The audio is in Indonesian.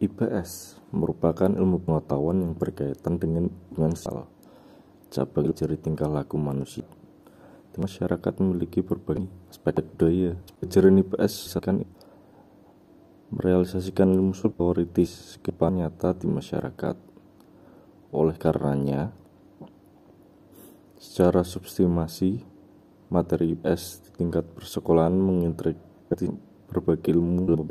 IPS merupakan ilmu pengetahuan yang berkaitan dengan hubungan sosial, cabang ciri tingkah laku manusia. Di masyarakat memiliki berbagai aspek budaya. Pelajaran IPS akan merealisasikan ilmu teoritis kehidupan nyata di masyarakat. Oleh karenanya, secara substimasi, materi IPS di tingkat persekolahan mengintegrasi berbagai ilmu dalam